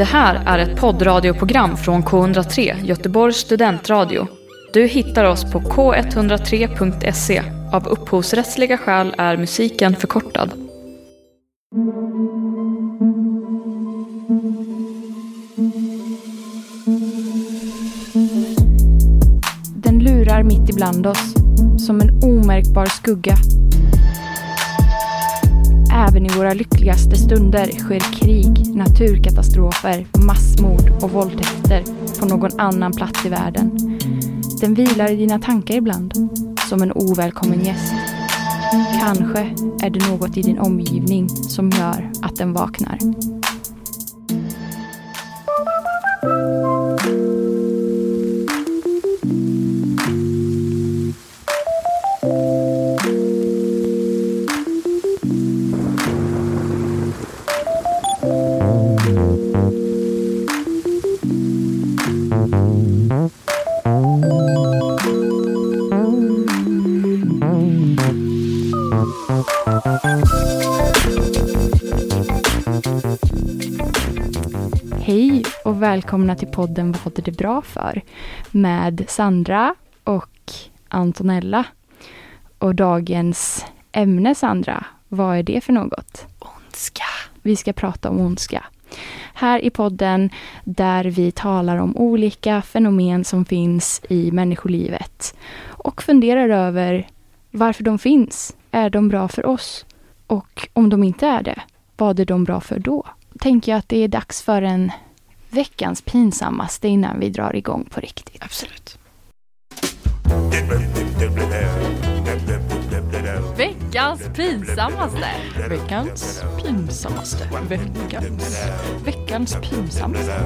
Det här är ett poddradioprogram från K103, Göteborgs studentradio. Du hittar oss på k103.se. Av upphovsrättsliga skäl är musiken förkortad. Den lurar mitt ibland oss, som en omärkbar skugga. Även i våra lyckligaste stunder sker krig, naturkatastrofer, massmord och våldtäkter på någon annan plats i världen. Den vilar i dina tankar ibland, som en ovälkommen gäst. Kanske är det något i din omgivning som gör att den vaknar. Välkomna till podden Vad är det bra för? Med Sandra och Antonella. Och dagens ämne Sandra, vad är det för något? Ondska. Vi ska prata om ondska. Här i podden där vi talar om olika fenomen som finns i människolivet och funderar över varför de finns. Är de bra för oss? Och om de inte är det, vad är de bra för då? Tänker jag att det är dags för en veckans pinsammaste innan vi drar igång på riktigt. Absolut. Veckans pinsammaste. Veckans pinsammaste. Veckans, veckans pinsammaste.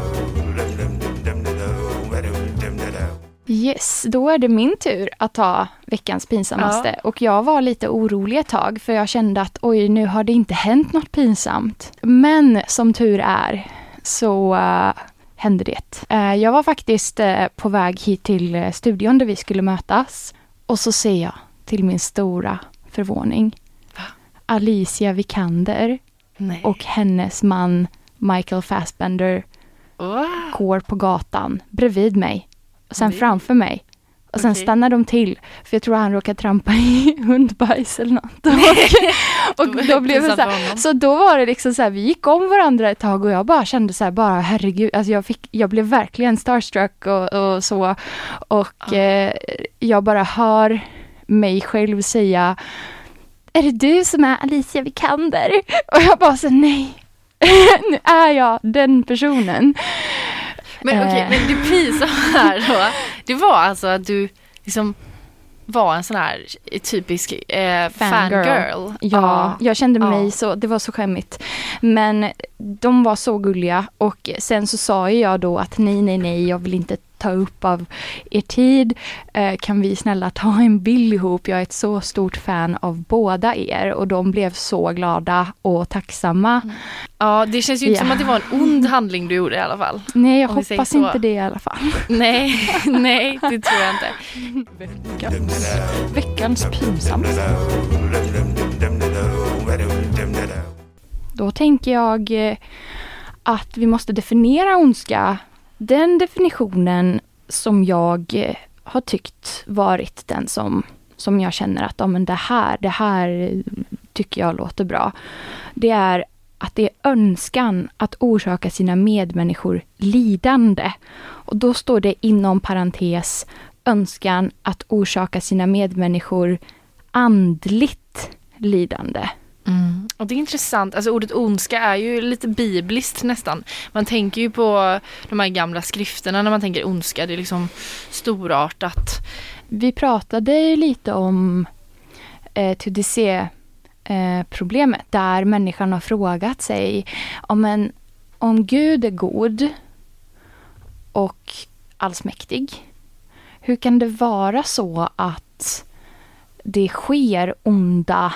Yes, då är det min tur att ta veckans pinsammaste. Och jag var lite orolig ett tag för jag kände att oj, nu har det inte hänt något pinsamt. Men som tur är så uh, hände det. Uh, jag var faktiskt uh, på väg hit till studion där vi skulle mötas. Och så ser jag till min stora förvåning Alicia Vikander Nej. och hennes man Michael Fassbender Wow. går på gatan bredvid mig. Och sen Nej. framför mig. Och sen Okej. stannar de till. För jag tror han råkade trampa i hundbajs eller något. och, och då blev det så här, så då var det liksom så här, vi gick om varandra ett tag och jag bara kände så här, bara herregud, alltså jag, fick, jag blev verkligen starstruck och, och så. Och Ja. eh, jag bara hör mig själv säga, är det du som är Alicia Vikander? Och jag bara så nej, nu är jag den personen. Men okej, Eh. men det pinsamma här då, det var alltså att du liksom var en sån här typisk eh, Fangirl. fangirl. Ja, jag kände mig Ja. så, det var så skämmigt. Men de var så gulliga och sen så sa jag då att nej, nej, nej, jag vill inte ta upp av er tid. Eh, kan vi snälla ta en bild ihop? Jag är ett så stort fan av båda er och de blev så glada och tacksamma. Ja, det känns ju inte Ja. som att det var en ond handling du gjorde i alla fall. Nej, jag hoppas inte det i alla fall. Nej, nej, det tror jag inte. Veckans, veckans. Då tänker jag eh, att vi måste definiera ondska. Den definitionen som jag eh, har tyckt varit den som, som jag känner att ja, men det, här, det här tycker jag låter bra. Det är att det är önskan att orsaka sina medmänniskor lidande. Och då står det inom parentes önskan att orsaka sina medmänniskor andligt lidande. Mm. Och det är intressant, alltså ordet ondska är ju lite bibliskt nästan. Man tänker ju på de här gamla skrifterna när man tänker ondska, det är liksom storartat. Vi pratade ju lite om eh, Teodicé-problemet där människan har frågat sig om, en, om Gud är god och allsmäktig, hur kan det vara så att det sker onda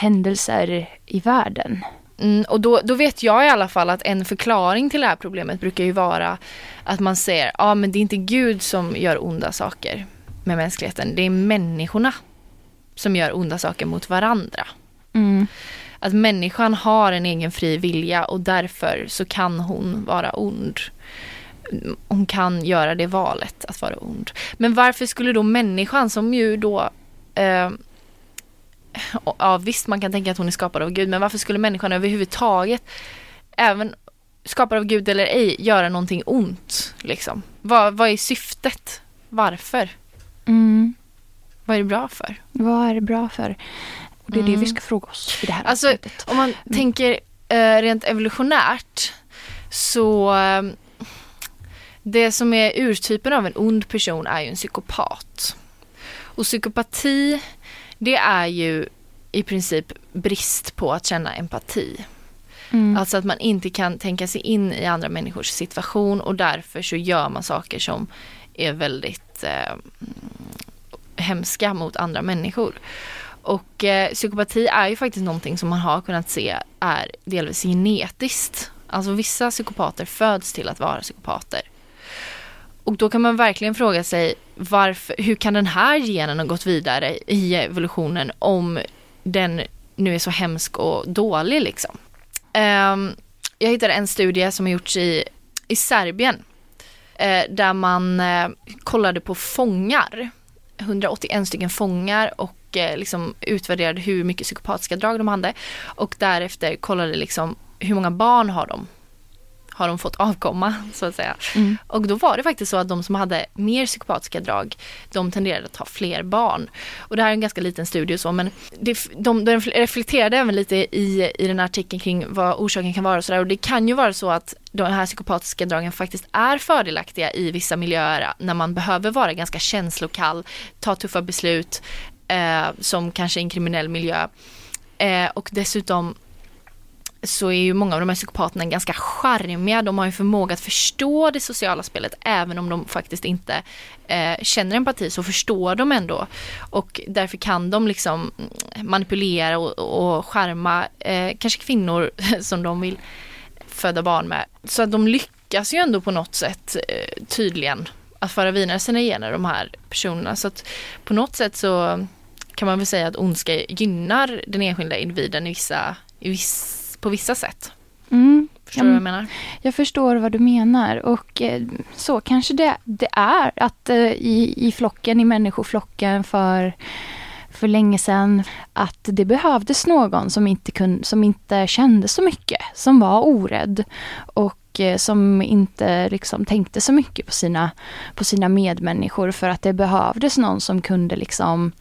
händelser i världen? Mm, och då, då vet jag i alla fall att en förklaring till det här problemet brukar ju vara att man säger, ja ah, men det är inte Gud som gör onda saker med mänskligheten, det är människorna som gör onda saker mot varandra. Mm. att människan har en egen fri vilja och därför så kan hon vara ond. Hon kan göra det valet att vara ond. Men varför skulle då människan som ju då eh, Ja visst man kan tänka att hon är skapad av Gud men varför skulle människan överhuvudtaget även skapad av Gud eller ej göra någonting ont liksom? Vad, vad är syftet? Varför? Mm. Vad är det bra för? Vad är det bra för? Och det är Mm. det vi ska fråga oss i det här Alltså, avsnittet. Om man tänker eh, rent evolutionärt så eh, det som är urtypen av en ond person är ju en psykopat. Och psykopati det är ju i princip brist på att känna empati. Mm. Alltså att man inte kan tänka sig in i andra människors situation och därför så gör man saker som är väldigt eh, hemska mot andra människor. Och eh, psykopati är ju faktiskt någonting som man har kunnat se är delvis genetiskt. Alltså vissa psykopater föds till att vara psykopater. Och då kan man verkligen fråga sig varför, hur kan den här genen ha gått vidare i evolutionen om den nu är så hemsk och dålig liksom. Um, jag hittade en studie som har gjorts i, i Serbien uh, där man uh, kollade på fångar, 181 stycken fångar och uh, liksom utvärderade hur mycket psykopatiska drag de hade. Och därefter kollade liksom hur många barn har de har de fått avkomma så att säga. Mm. Och då var det faktiskt så att de som hade mer psykopatiska drag, de tenderade att ha fler barn. Och det här är en ganska liten studie så, men det, de, de reflekterade även lite i, i den här artikeln kring vad orsaken kan vara och sådär. Och det kan ju vara så att de här psykopatiska dragen faktiskt är fördelaktiga i vissa miljöer när man behöver vara ganska känslokall, ta tuffa beslut, eh, som kanske i en kriminell miljö. Eh, och dessutom så är ju många av de här psykopaterna ganska charmiga. De har ju förmåga att förstå det sociala spelet även om de faktiskt inte eh, känner empati så förstår de ändå. Och därför kan de liksom manipulera och, och charma eh, kanske kvinnor som de vill föda barn med. Så att de lyckas ju ändå på något sätt eh, tydligen att föra vidare sina gener de här personerna. Så att på något sätt så kan man väl säga att ondska gynnar den enskilda individen i vissa, i vissa på vissa sätt. Mm. Förstår du vad jag menar? Jag förstår vad du menar och eh, så kanske det, det är att eh, i, i flocken, i människoflocken för, för länge sedan att det behövdes någon som inte, kun, som inte kände så mycket, som var orädd och eh, som inte liksom tänkte så mycket på sina, på sina medmänniskor för att det behövdes någon som kunde liksom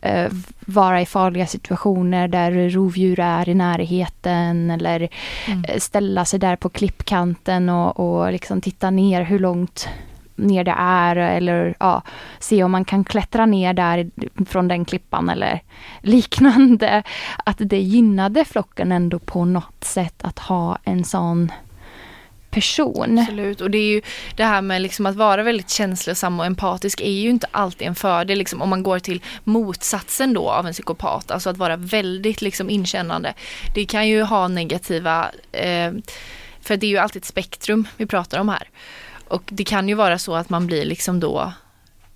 eh, vara i farliga situationer där rovdjur är i närheten eller Mm. eh, ställa sig där på klippkanten och, och liksom titta ner hur långt ner det är eller ja, se om man kan klättra ner där från den klippan eller liknande. Att det gynnade flocken ändå på något sätt att ha en sån person. Absolut, och det är ju det här med liksom att vara väldigt känslosam och empatisk är ju inte alltid en fördel liksom, om man går till motsatsen då av en psykopat, alltså att vara väldigt liksom inkännande. Det kan ju ha negativa, eh, för det är ju alltid ett spektrum vi pratar om här. Och det kan ju vara så att man blir liksom då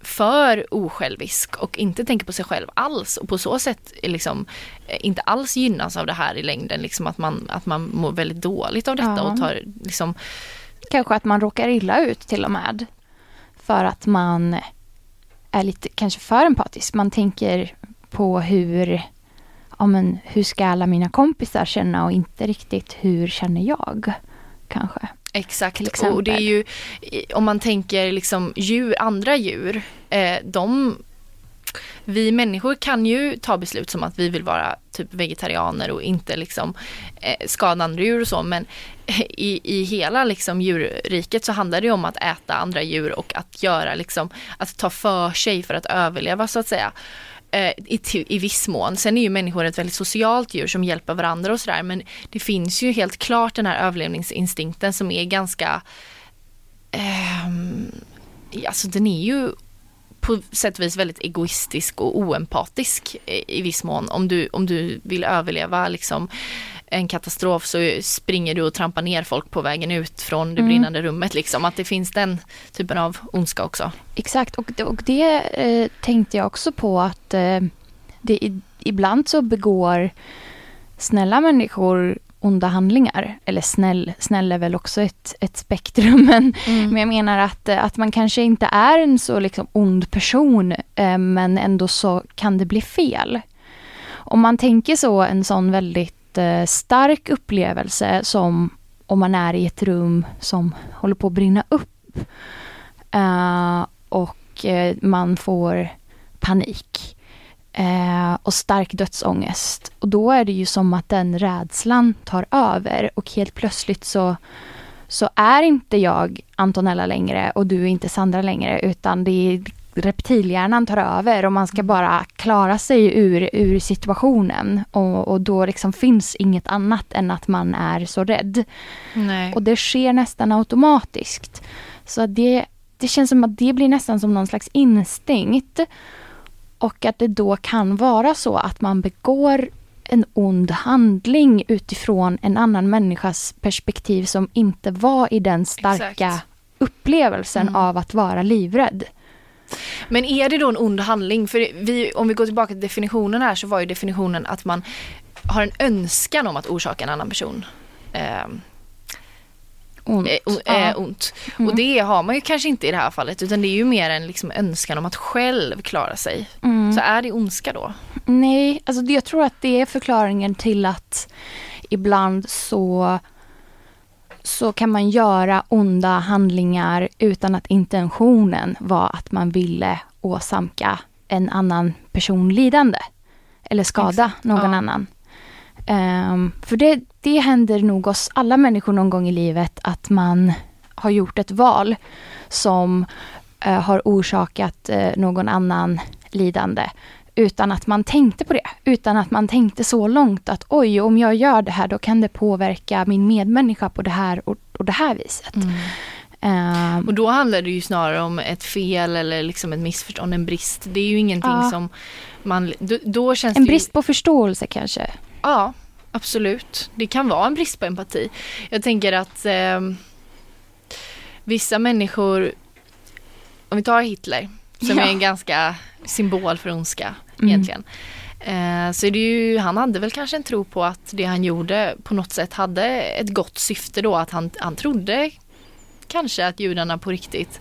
för osjälvisk och inte tänker på sig själv alls och på så sätt är liksom eh, inte alls gynnas av det här i längden, liksom att man, att man mår väldigt dåligt av detta Ja. och tar liksom Kanske att man råkar illa ut till och med. För att man är lite kanske för empatisk. Man tänker på hur, ja men hur ska alla mina kompisar känna och inte riktigt hur känner jag? Kanske. Exakt, och det är ju om man tänker liksom djur, andra djur, eh, de vi människor kan ju ta beslut som att vi vill vara typ vegetarianer och inte liksom eh, skada andra djur och så men i, i hela liksom djurriket så handlar det ju om att äta andra djur och att göra liksom att ta för sig för att överleva så att säga. Eh, I, I viss mån. Sen är ju människor ett väldigt socialt djur som hjälper varandra och sådär men det finns ju helt klart den här överlevningsinstinkten som är ganska eh, Alltså den är ju på sätt och vis väldigt egoistisk och oempatisk i, i viss mån. Om du, om du vill överleva liksom en katastrof så springer du och trampar ner folk på vägen ut från det Mm. brinnande rummet liksom. Att det finns den typen av ondska också. Exakt, och, det- och det eh, tänkte jag också på att eh, det, ibland så begår snälla människor onda handlingar. Eller snäll, snäll är väl också ett, ett spektrum. Men, mm. men jag menar att, att man kanske inte är en så liksom ond person eh, men ändå så kan det bli fel. Om man tänker så, en sån väldigt eh, stark upplevelse som om man är i ett rum som håller på att brinna upp. Uh, och uh, man får panik. Uh, och stark dödsångest. Och då är det ju som att den rädslan tar över och helt plötsligt så, så är inte jag Antonella längre och du är inte Sandra längre utan det är reptilhjärnan tar över och man ska bara klara sig ur, ur situationen. Och, och då liksom finns inget annat än att man är så rädd. Nej. Och det sker nästan automatiskt. Så det, det känns som att det blir nästan som någon slags instinkt. Och att det då kan vara så att man begår en ond handling utifrån en annan människas perspektiv som inte var i den starka Exakt. upplevelsen mm. av att vara livrädd. Men är det då en ond handling? För vi, om vi går tillbaka till definitionen här så var ju definitionen att man har en önskan om att orsaka en annan person eh, ont. Eh, ont. Mm. Och det har man ju kanske inte i det här fallet utan det är ju mer en liksom önskan om att själv klara sig. Mm. Så är det ondska då? Nej, alltså jag tror att det är förklaringen till att ibland så så kan man göra onda handlingar utan att intentionen var att man ville åsamka en annan person lidande. Eller skada Exakt. någon ja. annan. Um, för det, det händer nog oss alla människor någon gång i livet att man har gjort ett val som uh, har orsakat uh, någon annan lidande utan att man tänkte på det. Utan att man tänkte så långt att oj, om jag gör det här då kan det påverka min medmänniska på det här och, och det här viset. Mm. Um, och då handlar det ju snarare om ett fel eller liksom ett missförstånd, en brist. Det är ju ingenting ja. som man... Då, då känns en brist ju... på förståelse kanske? Ja, absolut. Det kan vara en brist på empati. Jag tänker att eh, vissa människor, om vi tar Hitler, som ja. är en ganska symbol för ondska mm. egentligen. Eh, så är det ju, han hade väl kanske en tro på att det han gjorde på något sätt hade ett gott syfte då. Att han, han trodde kanske att judarna på riktigt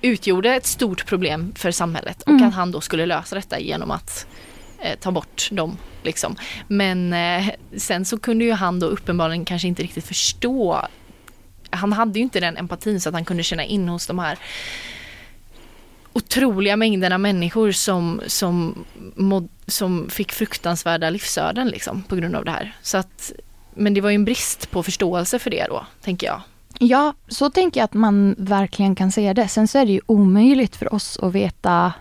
utgjorde ett stort problem för samhället och mm. att han då skulle lösa detta genom att Eh, ta bort dem. Liksom. Men eh, sen så kunde ju han då uppenbarligen kanske inte riktigt förstå han hade ju inte den empatin så att han kunde känna in hos de här otroliga mängderna människor som, som, mod, som fick fruktansvärda livsöden liksom, på grund av det här. Så att, men det var ju en brist på förståelse för det då, tänker jag. Ja, så tänker jag att man verkligen kan säga det. Sen så är det ju omöjligt för oss att veta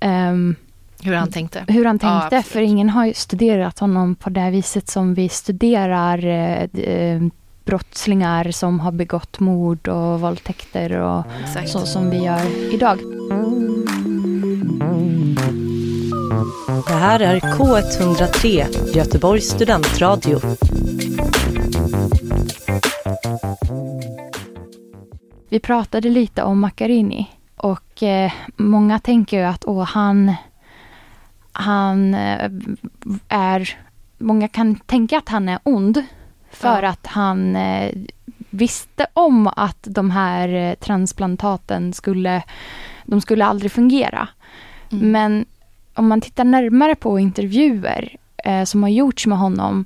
um, hur han tänkte. Hur han tänkte, ja, för ingen har ju studerat honom på det viset som vi studerar uh, brottslingar som har begått mord och våldtäkter och Exakt. så som vi gör idag. Det här är K103, Göteborgs studentradio. Vi pratade lite om Macchiarini och eh, många tänker ju att åh, han, han eh, är... Många kan tänka att han är ond för ja. att han eh, visste om att de här eh, transplantaten skulle, de skulle aldrig fungera. Mm. Men om man tittar närmare på intervjuer eh, som har gjorts med honom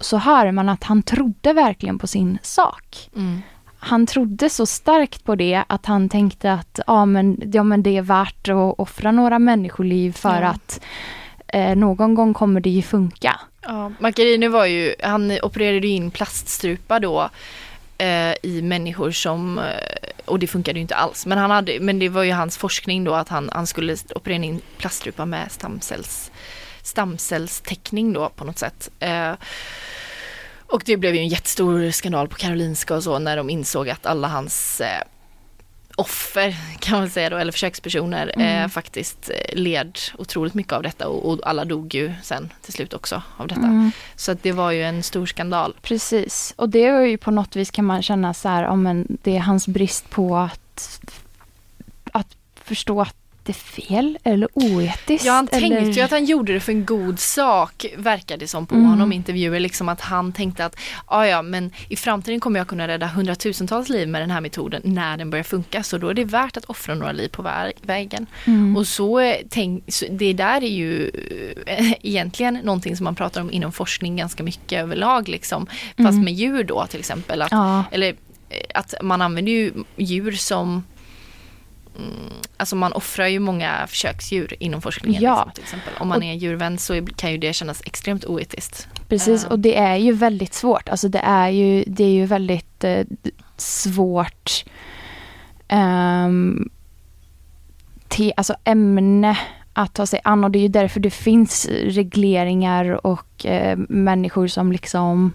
så hör man att han trodde verkligen på sin sak. Mm. Han trodde så starkt på det att han tänkte att ja, men, ja, men det är värt att offra några människoliv för ja. att eh, någon gång kommer det ju funka. Ja, Macchiarini var ju, han opererade in plaststrupa då eh, i människor som, eh, och det funkade ju inte alls, men, han hade, men det var ju hans forskning då att han, han skulle operera in plaststrupa med stamcells, stamcellstäckning då på något sätt. Eh, och det blev ju en jättestor skandal på Karolinska och så när de insåg att alla hans eh, offer kan man säga då, eller försökspersoner mm. eh, faktiskt eh, led otroligt mycket av detta och, och, alla dog ju sen till slut också av detta. Mm. Så att det var ju en stor skandal. Precis, och det är ju på något vis kan man känna så här, om en, det är hans brist på att, att förstå att jättefel eller oetiskt. Ja, han eller... tänkte ju att han gjorde det för en god sak, verkade det som på Mm. honom i intervjuer. Liksom att han tänkte att "Ah, ja, men i framtiden kommer jag kunna rädda hundratusentals liv med den här metoden när den börjar funka. Så då är det värt att offra några liv på vä- vägen. Mm. Och så, eh, tänk, så det där är ju eh, egentligen någonting som man pratar om inom forskning ganska mycket överlag. Liksom. Fast Mm. med djur då till exempel. Att, Ja, eller eh, att man använder ju djur som Alltså man offrar ju många försöksdjur inom forskningen. Ja. Liksom, till exempel. Om man Och- är djurvän så kan ju det kännas extremt oetiskt. precis. Ja. Och det är ju väldigt svårt. Alltså det är ju, det är ju väldigt eh, svårt ehm, te, alltså ämne att ta sig an och det är ju därför det finns regleringar och eh, människor som liksom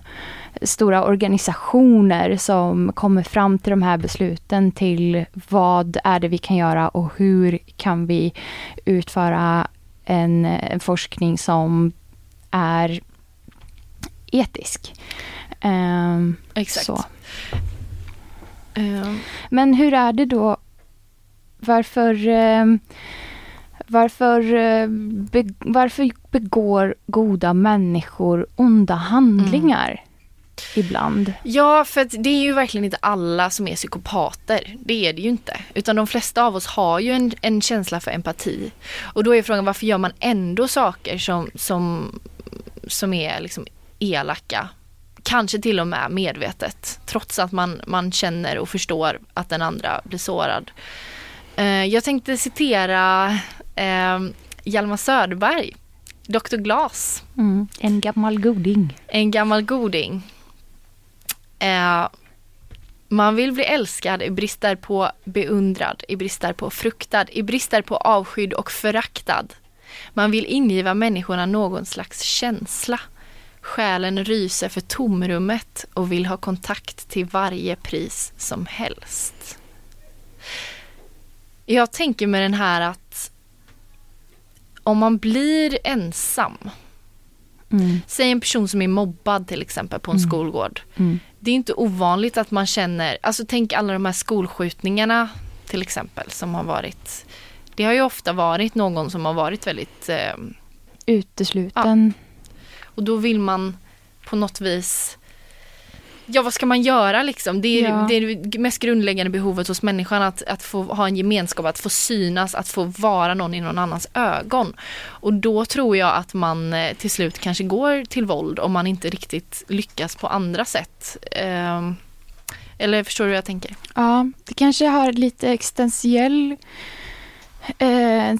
stora organisationer som kommer fram till de här besluten till vad är det vi kan göra och hur kan vi utföra en, en forskning som är etisk. Ehm, Exakt. så. Ehm, Men hur är det då? Varför, eh, varför, eh, be, varför begår goda människor onda handlingar ibland? Ja, för det är ju verkligen inte alla som är psykopater. Det är det ju inte. Utan de flesta av oss har ju en, en känsla för empati. Och då är frågan varför gör man ändå saker som, som, som är liksom elaka? Kanske till och med medvetet. Trots att man, man känner och förstår att den andra blir sårad. Eh, jag tänkte citera eh, Hjalmar Söderberg, Dr. Glas. Mm, en gammal goding. En gammal goding. Eh, man vill bli älskad i brist på beundrad, i brist på fruktad, i brist på avskydd och föraktad. Man vill ingiva människorna någon slags känsla. Själen ryser för tomrummet och vill ha kontakt till varje pris som helst. Jag tänker med den här att om man blir ensam Mm, Säg en person som är mobbad till exempel på en Mm. skolgård. mm, Det är inte ovanligt att man känner, alltså tänk alla de här skolskjutningarna till exempel som har varit. Det har ju ofta varit någon som har varit väldigt, eh, utesluten. och då vill man på något vis Ja vad ska man göra liksom? Det är, Ja. det är det mest grundläggande behovet hos människan att, att få ha en gemenskap, att få synas, att få vara någon i någon annans ögon. Och då tror jag att man eh, till slut kanske går till våld om man inte riktigt lyckas på andra sätt. Ehm, eller förstår du hur jag tänker? Ja, det kanske har lite existentiell eh,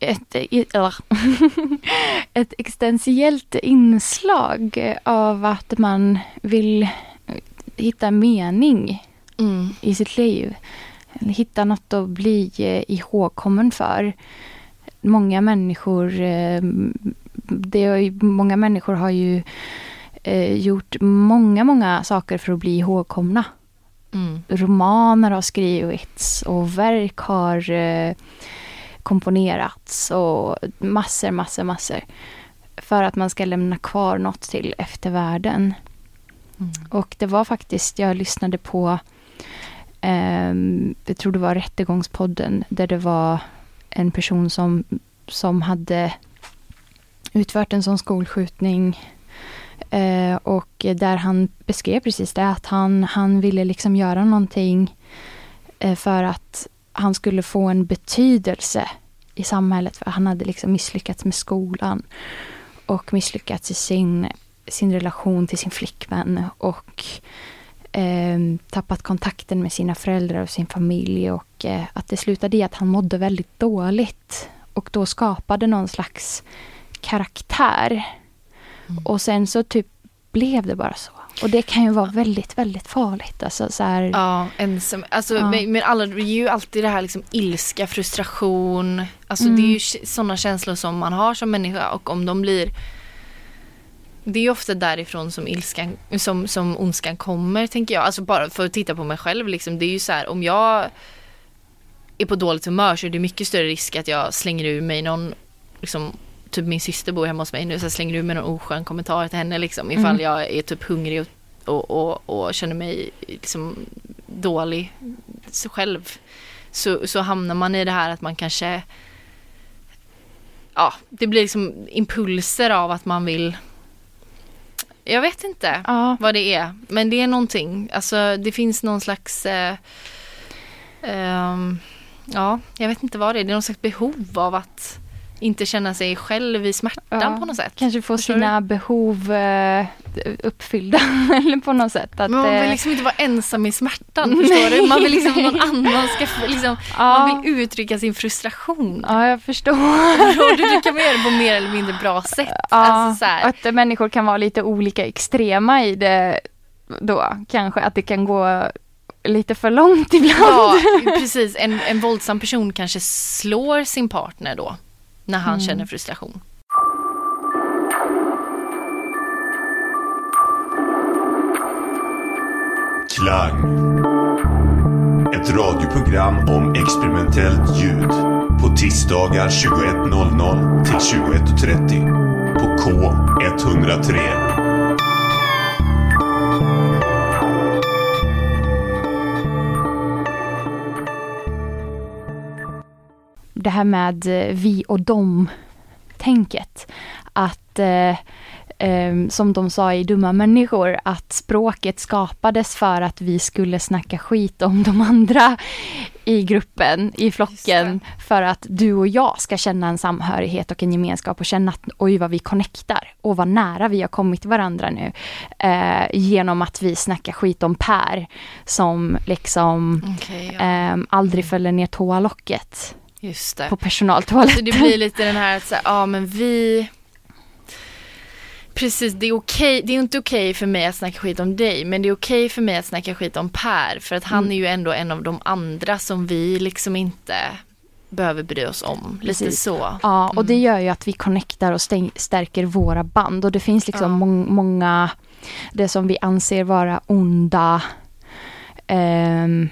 ett, eller, ett existentiellt inslag av att man vill hitta mening Mm. i sitt liv. Hitta något att bli eh, ihågkommen för. Många människor, eh, det är många människor har ju eh, gjort många, många saker för att bli ihågkomna Mm. romaner har skrivits och verk har komponerats och massor, massor, massor. För att man ska lämna kvar något till eftervärlden. Mm. Och det var faktiskt, jag lyssnade på, ehm, jag tror det var Rättegångspodden, där det var en person som, som hade utfört en sån skolskjutning Eh, och där han beskrev precis det, att han, han ville liksom göra någonting eh, för att han skulle få en betydelse i samhället. För han hade liksom misslyckats med skolan och misslyckats i sin, sin relation till sin flickvän och eh, tappat kontakten med sina föräldrar och sin familj och eh, att det slutade i att han mådde väldigt dåligt och då skapade någon slags karaktär. Mm. Och sen så typ blev det bara så. Och det kan ju vara väldigt, väldigt farligt. Alltså så här, Ja, ensam. Alltså, Ja. men, alla, det är ju alltid det här liksom ilska, frustration. Alltså Mm. det är ju sådana känslor som man har som människa och om de blir det är ju ofta därifrån som ilskan, som, som ondskan kommer tänker jag. Alltså bara för att titta på mig själv liksom. Det är ju så här om jag är på dåligt humör så är det mycket större risk att jag slänger ur mig någon, liksom, typ min syster bor hemma hos mig nu så jag slänger ur mig någon oskön kommentar till henne liksom ifall Mm. jag är typ hungrig och, och, och, och känner mig liksom dålig själv så, så hamnar man i det här att man kanske Ja, det blir liksom impulser av att man vill Jag vet inte Ja, vad det är, men det är någonting. Alltså det finns någon slags eh, ehm, Ja, jag vet inte vad det är. Det är någon slags behov av att inte känna sig själv i smärtan Ja, på något sätt. kanske få Förstår sina behov eh, uppfyllda eller på något sätt. Att, Men man vill eh, liksom inte vara ensam i smärtan, förstår du? Man vill liksom någon annan ska få- liksom, ja, man vill uttrycka sin frustration. ja, jag förstår. Och du kan man göra det på mer eller mindre bra sätt. Ja, Alltså, att människor kan vara lite olika extrema i det då. Kanske att det kan gå lite för långt ibland. Ja, precis. En, en våldsam person kanske slår sin partner då, när han Mm. känner frustration. Klang. Ett radioprogram om experimentellt ljud. På tisdagar 21.00 till 21.30. På K103. Det här med eh, vi och dem tänket. Att eh, eh, som de sa i Dumma människor, att språket skapades för att vi skulle snacka skit om de andra i gruppen, i flocken, för att du och jag ska känna en samhörighet och en gemenskap och känna att oj vad vi connectar och vad nära vi har kommit varandra nu. Eh, genom att vi snackar skit om Per som liksom Okej, eh, aldrig fäller ner toalocket just det. på personaltoaletten. Så det blir lite den här att säga, ja men vi Precis, det är okej, det är inte okej för mig att snacka skit om dig, men det är okej för mig att snacka skit om Per, för att han Mm. är ju ändå en av de andra som vi liksom inte behöver bry oss om. Lite Precis. så. Ja, och det Mm. gör ju att vi connectar och stärker våra band. Och det finns liksom Ja. mång- många, det som vi anser vara onda ehm,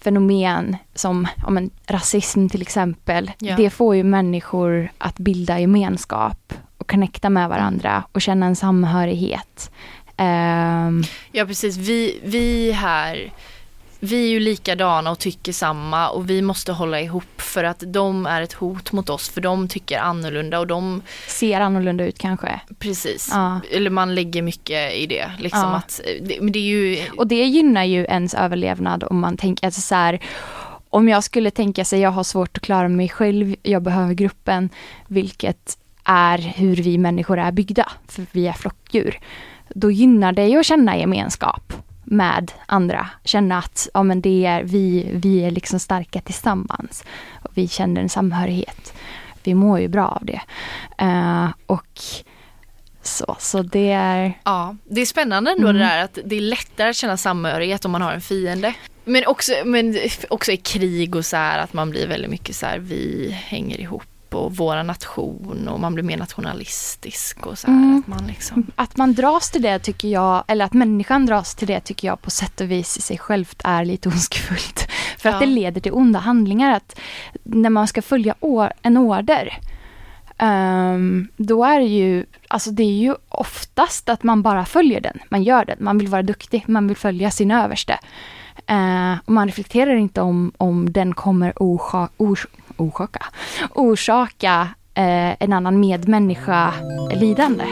fenomen som ja, men, rasism till exempel. Ja. Det får ju människor att bilda gemenskap och connecta med varandra och känna en samhörighet. Ehm, Ja precis, vi, vi här vi är ju likadana och tycker samma och vi måste hålla ihop för att de är ett hot mot oss för de tycker annorlunda och de, ser annorlunda ut kanske. precis, Ja. eller man lägger mycket i det. Liksom Ja. att, det, men det är ju, Och det gynnar ju ens överlevnad om man tänker alltså så här, om jag skulle tänka sig jag har svårt att klara mig själv, jag behöver gruppen, vilket är hur vi människor är byggda, för vi är flockdjur. Då gynnar det ju att känna gemenskap med andra, känna att ja, men det är, vi, vi är liksom starka tillsammans. Och vi känner en samhörighet. Vi mår ju bra av det. Eh, och så, så det är... ja, det är spännande ändå Mm. det där att det är lättare att känna samhörighet om man har en fiende. Men också, men också i krig och så här att man blir väldigt mycket så här, vi hänger ihop och våra nation och man blir mer nationalistisk och så här. Mm. Att man liksom, Att man dras till det tycker jag, eller att människan dras till det tycker jag på sätt och vis i sig självt är lite ondskefullt. För Ja. att det leder till onda handlingar. Att när man ska följa or- en order, ehm, då är det ju, alltså det är ju oftast att man bara följer den. Man gör den, man vill vara duktig, man vill följa sin överste. Eh, och man reflekterar inte om, om den kommer orsa- ors- orsaka, orsaka eh, en annan medmänniska lidande.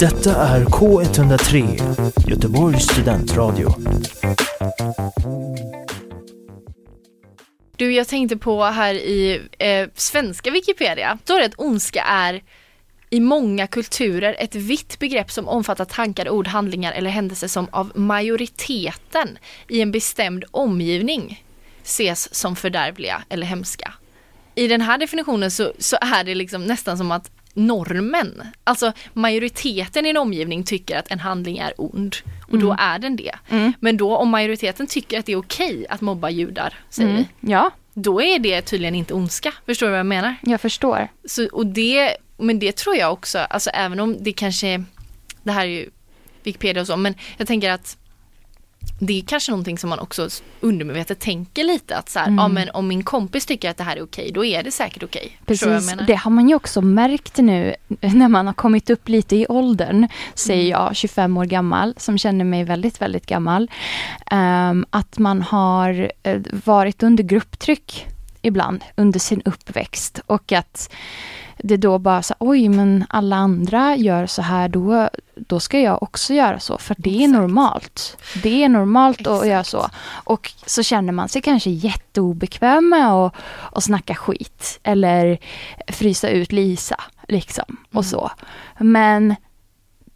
Detta är K103, Göteborgs studentradio. Du, jag tänkte på här i eh, svenska Wikipedia, då är det att ondska är i många kulturer ett vitt begrepp som omfattar tankar, ord, handlingar eller händelser som av majoriteten i en bestämd omgivning ses som fördärvliga eller hemska. I den här definitionen så, så är det liksom nästan som att normen, alltså majoriteten i en omgivning tycker att en handling är ond och då är den det. Mm. Men då om majoriteten tycker att det är okej att mobba judar, säger vi, Ja, då är det tydligen inte ondska. Förstår du vad jag menar? jag förstår. Så, och det, men det tror jag också, alltså även om det kanske, det här är ju Wikipedia och så, men jag tänker att det är kanske någonting som man också undermedvetet tänker lite att så här, Mm. ja men om min kompis tycker att det här är okej, då är det säkert okej. Precis, det har man ju också märkt nu när man har kommit upp lite i åldern, säger Mm. jag, 25 år gammal, som känner mig väldigt, väldigt gammal. ehm, att man har eh, varit under grupptryck ibland under sin uppväxt och att det då bara så oj men alla andra gör så här då, då ska jag också göra så för det är Exakt. normalt. Det är normalt att Exakt. göra så. Och så känner man sig kanske jätteobekväm med att, att snacka skit eller frysa ut Lisa liksom och Mm. så. Men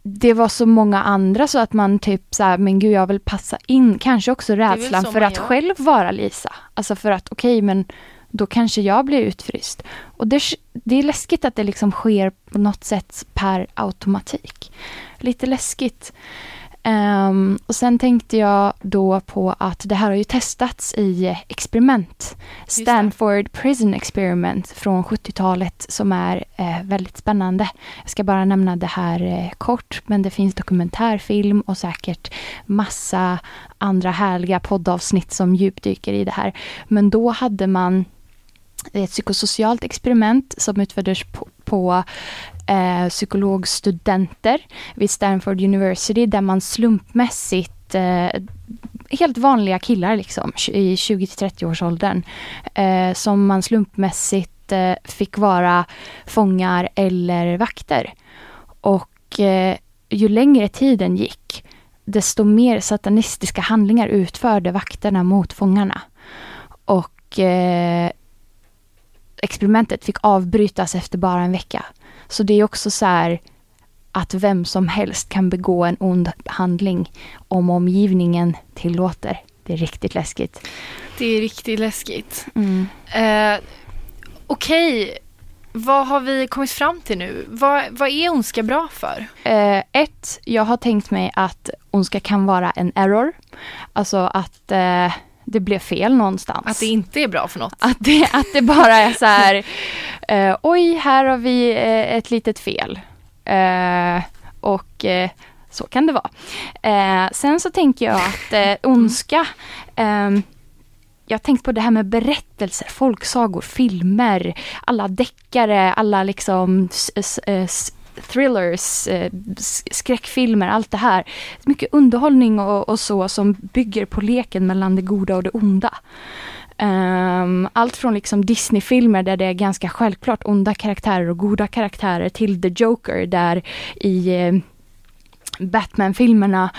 det var så många andra så att man typ så här, men gud jag vill passa in, kanske också rädslan för att gör. själv vara Lisa. Alltså för att okej men då kanske jag blir utfryst. Och det, det är läskigt att det liksom sker på något sätt per automatik. Lite läskigt. Ehm, och sen tänkte jag då på att det här har ju testats i eh, experiment. Stanford Prison Experiment från 70-talet som är eh, väldigt spännande. Jag ska bara nämna det här eh, kort, men det finns dokumentärfilm och säkert massa andra härliga poddavsnitt som djupdyker i det här. Men då hade man Eh, ett psykosocialt experiment som utfördes på, på eh, psykologstudenter vid Stanford University där man slumpmässigt eh, helt vanliga killar liksom i 20-30 års åldern eh, som man slumpmässigt eh, fick vara fångar eller vakter. Och eh, ju längre tiden gick desto mer satanistiska handlingar utförde vakterna mot fångarna. Och eh, experimentet fick avbrytas efter bara en vecka. Så det är också så här att vem som helst kan begå en ond handling om omgivningen tillåter. Det är riktigt läskigt. Det är riktigt läskigt. Mm. Eh, Okej, vad har vi kommit fram till nu? Vad, vad är ondska bra för? Eh, ett, jag har tänkt mig att ondska kan vara en error. Alltså att eh, det blev fel någonstans. Att det inte är bra för något? Att det, att det bara är så här, eh, oj, här har vi eh, ett litet fel. Eh, och eh, så kan det vara. Eh, sen så tänker jag att eh, ondska, ehm, jag har tänkt på det här med berättelser, folksagor, filmer, alla deckare, alla liksom s- s- eh, s- thrillers, eh, skräckfilmer, allt det här. Mycket underhållning och, och så som bygger på leken mellan det goda och det onda. Um, allt från liksom Disney-filmer där det är ganska självklart onda karaktärer och goda karaktärer till The Joker där i eh, Batman-filmerna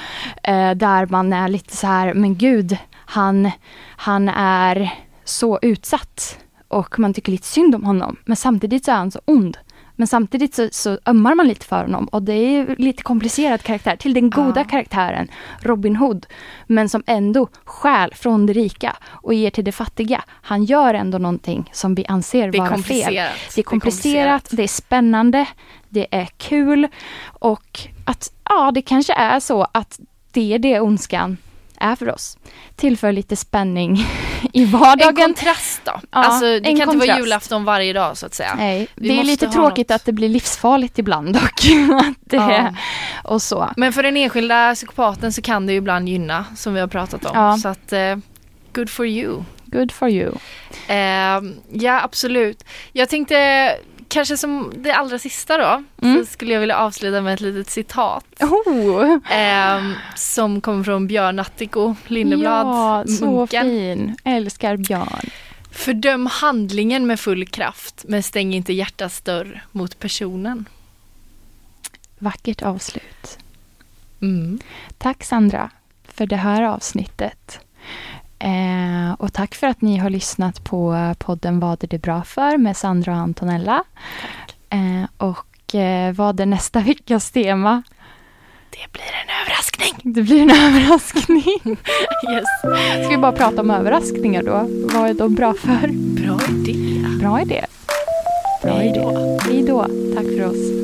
eh, där man är lite så här, men gud, han, han är så utsatt och man tycker lite synd om honom. Men samtidigt så är han så ond. Men samtidigt så, så ömmar man lite för honom och det är lite komplicerad karaktär. Till den goda Ja. karaktären, Robin Hood, men som ändå stjäl från det rika och ger till det fattiga. Han gör ändå någonting som vi anser Det är vara fel. komplicerat. Det är komplicerat, det är spännande, det är kul och att ja, det kanske är så att det är det ondskan är för oss. Tillför lite spänning i En vardagen. kontrast då? alltså, det en kan inte vara kontrast. julafton varje dag så att säga. Nej, Vi det är lite tråkigt något. att det blir livsfarligt ibland dock. det, Ja. Och så. Men för den enskilda psykopaten så kan det ju ibland gynna som vi har pratat om. Ja. Så att, eh, good for you. Good for you. Eh, ja, absolut. Jag tänkte kanske som det allra sista då Mm. så skulle jag vilja avsluta med ett litet citat. Oh, Eh, som kommer från Björn Attiko Lindeblad, ja, så munken. fin. Älskar Björn. Fördöm handlingen med full kraft men stäng inte hjärtats dörr mot personen. Vackert avslut. Mm. Tack Sandra för det här avsnittet. Eh, och tack för att ni har lyssnat på podden Vad är det bra för med Sandra och Antonella. Eh, och eh, vad är nästa veckas tema? Det blir en överraskning. Det blir en överraskning. Yes. Ska vi bara prata om överraskningar då? Vad är de bra för? Bra idé. Bra idé. Bra idé. Hej då. Tack för oss.